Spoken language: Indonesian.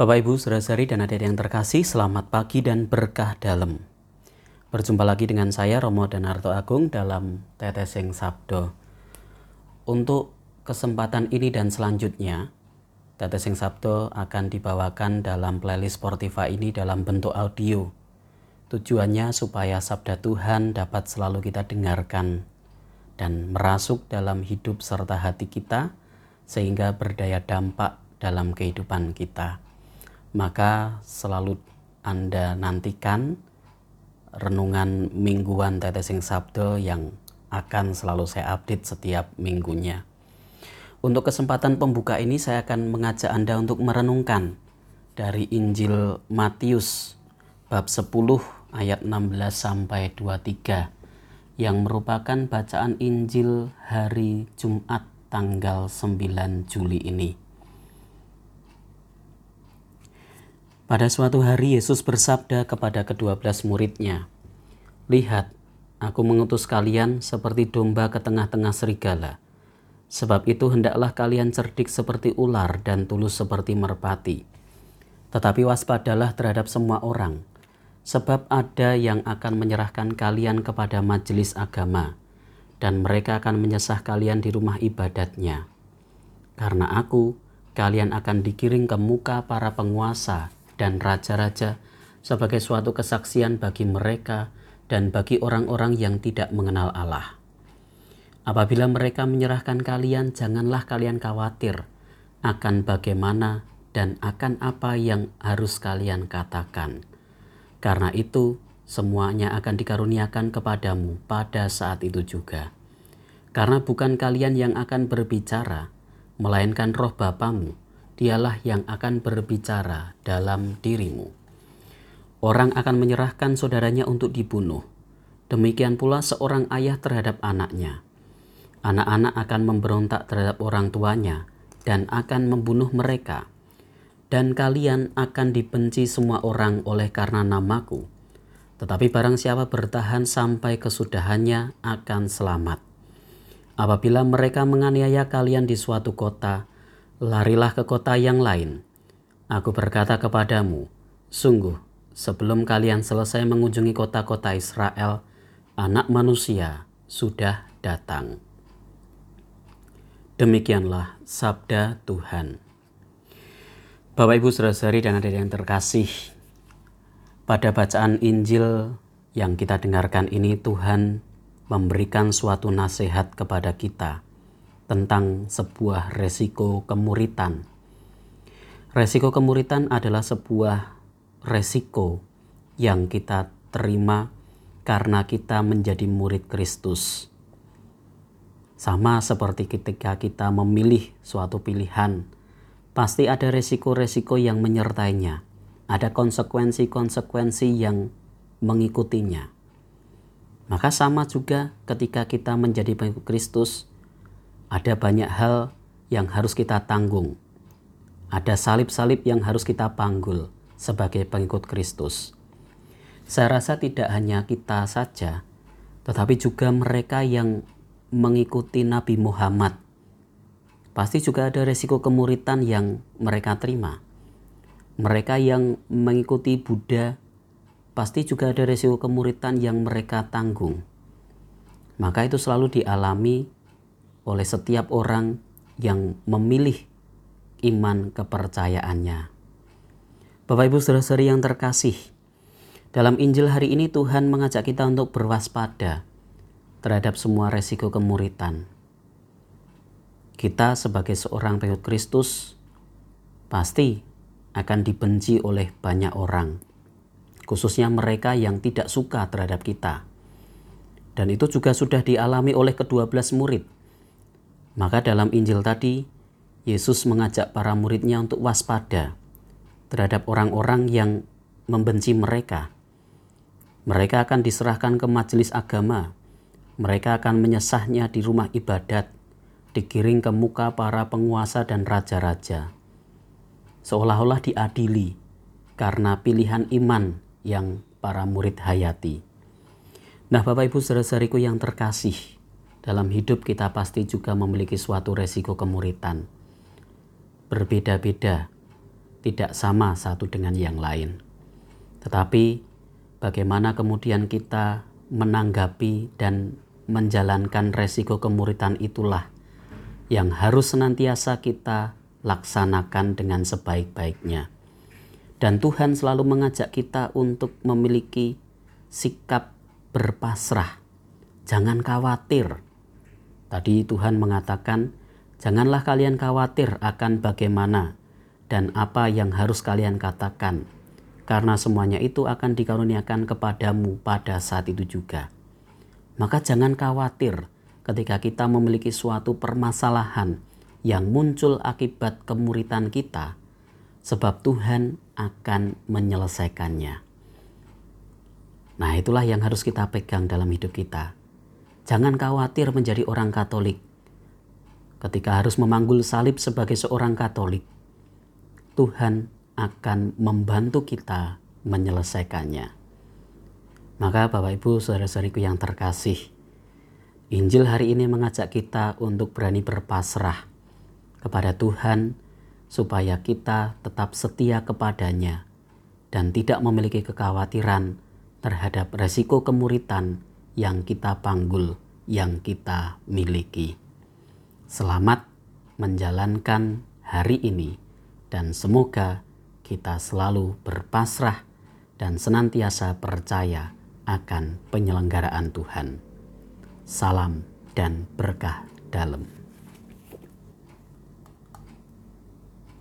Bapak Ibu, saudara-saudari dan adik yang terkasih, selamat pagi dan berkah dalam. Berjumpa lagi dengan saya Romo Danarto Agung dalam Tetesing Sabdo. Untuk kesempatan ini dan selanjutnya, Tetesing Sabdo akan dibawakan dalam playlist Spotify ini dalam bentuk audio. Tujuannya supaya sabda Tuhan dapat selalu kita dengarkan dan merasuk dalam hidup serta hati kita sehingga berdaya dampak dalam kehidupan kita maka selalu Anda nantikan renungan mingguan Tetesing Sabdo yang akan selalu saya update setiap minggunya. Untuk kesempatan pembuka ini saya akan mengajak Anda untuk merenungkan dari Injil Matius bab 10 ayat 16 sampai 23 yang merupakan bacaan Injil hari Jumat tanggal 9 Juli ini. Pada suatu hari Yesus bersabda kepada kedua belas muridnya, Lihat, aku mengutus kalian seperti domba ke tengah-tengah serigala. Sebab itu hendaklah kalian cerdik seperti ular dan tulus seperti merpati. Tetapi waspadalah terhadap semua orang, sebab ada yang akan menyerahkan kalian kepada majelis agama, dan mereka akan menyesah kalian di rumah ibadatnya. Karena aku, kalian akan dikiring ke muka para penguasa dan raja-raja sebagai suatu kesaksian bagi mereka dan bagi orang-orang yang tidak mengenal Allah. Apabila mereka menyerahkan kalian, janganlah kalian khawatir akan bagaimana dan akan apa yang harus kalian katakan. Karena itu, semuanya akan dikaruniakan kepadamu pada saat itu juga. Karena bukan kalian yang akan berbicara, melainkan roh Bapamu dialah yang akan berbicara dalam dirimu. Orang akan menyerahkan saudaranya untuk dibunuh. Demikian pula seorang ayah terhadap anaknya. Anak-anak akan memberontak terhadap orang tuanya dan akan membunuh mereka. Dan kalian akan dibenci semua orang oleh karena namaku. Tetapi barang siapa bertahan sampai kesudahannya akan selamat. Apabila mereka menganiaya kalian di suatu kota, larilah ke kota yang lain. Aku berkata kepadamu, sungguh, sebelum kalian selesai mengunjungi kota-kota Israel, anak manusia sudah datang. Demikianlah sabda Tuhan. Bapak Ibu Saudara-saudari dan adik yang terkasih, pada bacaan Injil yang kita dengarkan ini Tuhan memberikan suatu nasihat kepada kita tentang sebuah resiko kemuritan. Resiko kemuritan adalah sebuah resiko yang kita terima karena kita menjadi murid Kristus. Sama seperti ketika kita memilih suatu pilihan, pasti ada resiko-resiko yang menyertainya. Ada konsekuensi-konsekuensi yang mengikutinya. Maka sama juga ketika kita menjadi pengikut Kristus, ada banyak hal yang harus kita tanggung. Ada salib-salib yang harus kita panggul sebagai pengikut Kristus. Saya rasa tidak hanya kita saja, tetapi juga mereka yang mengikuti Nabi Muhammad. Pasti juga ada resiko kemuritan yang mereka terima. Mereka yang mengikuti Buddha pasti juga ada resiko kemuritan yang mereka tanggung. Maka itu selalu dialami oleh setiap orang yang memilih iman kepercayaannya. Bapak Ibu Saudara-saudari yang terkasih, dalam Injil hari ini Tuhan mengajak kita untuk berwaspada terhadap semua resiko kemuritan. Kita sebagai seorang pengikut Kristus pasti akan dibenci oleh banyak orang, khususnya mereka yang tidak suka terhadap kita. Dan itu juga sudah dialami oleh kedua belas murid maka dalam Injil tadi, Yesus mengajak para muridnya untuk waspada terhadap orang-orang yang membenci mereka. Mereka akan diserahkan ke majelis agama. Mereka akan menyesahnya di rumah ibadat, digiring ke muka para penguasa dan raja-raja. Seolah-olah diadili karena pilihan iman yang para murid hayati. Nah Bapak Ibu saudara-saudariku yang terkasih, dalam hidup kita pasti juga memiliki suatu resiko kemuritan. Berbeda-beda. tidak sama satu dengan yang lain. Tetapi bagaimana kemudian kita menanggapi dan menjalankan resiko kemuritan itulah yang harus senantiasa kita laksanakan dengan sebaik-baiknya. Dan Tuhan selalu mengajak kita untuk memiliki sikap berpasrah. Jangan khawatir. Tadi Tuhan mengatakan, "Janganlah kalian khawatir akan bagaimana dan apa yang harus kalian katakan, karena semuanya itu akan dikaruniakan kepadamu pada saat itu juga." Maka jangan khawatir ketika kita memiliki suatu permasalahan yang muncul akibat kemuritan kita, sebab Tuhan akan menyelesaikannya. Nah, itulah yang harus kita pegang dalam hidup kita. Jangan khawatir menjadi orang Katolik. Ketika harus memanggul salib sebagai seorang Katolik, Tuhan akan membantu kita menyelesaikannya. Maka Bapak Ibu saudara-saudariku yang terkasih, Injil hari ini mengajak kita untuk berani berpasrah kepada Tuhan supaya kita tetap setia kepadanya dan tidak memiliki kekhawatiran terhadap resiko kemuritan yang kita panggul, yang kita miliki. Selamat menjalankan hari ini dan semoga kita selalu berpasrah dan senantiasa percaya akan penyelenggaraan Tuhan. Salam dan berkah dalam.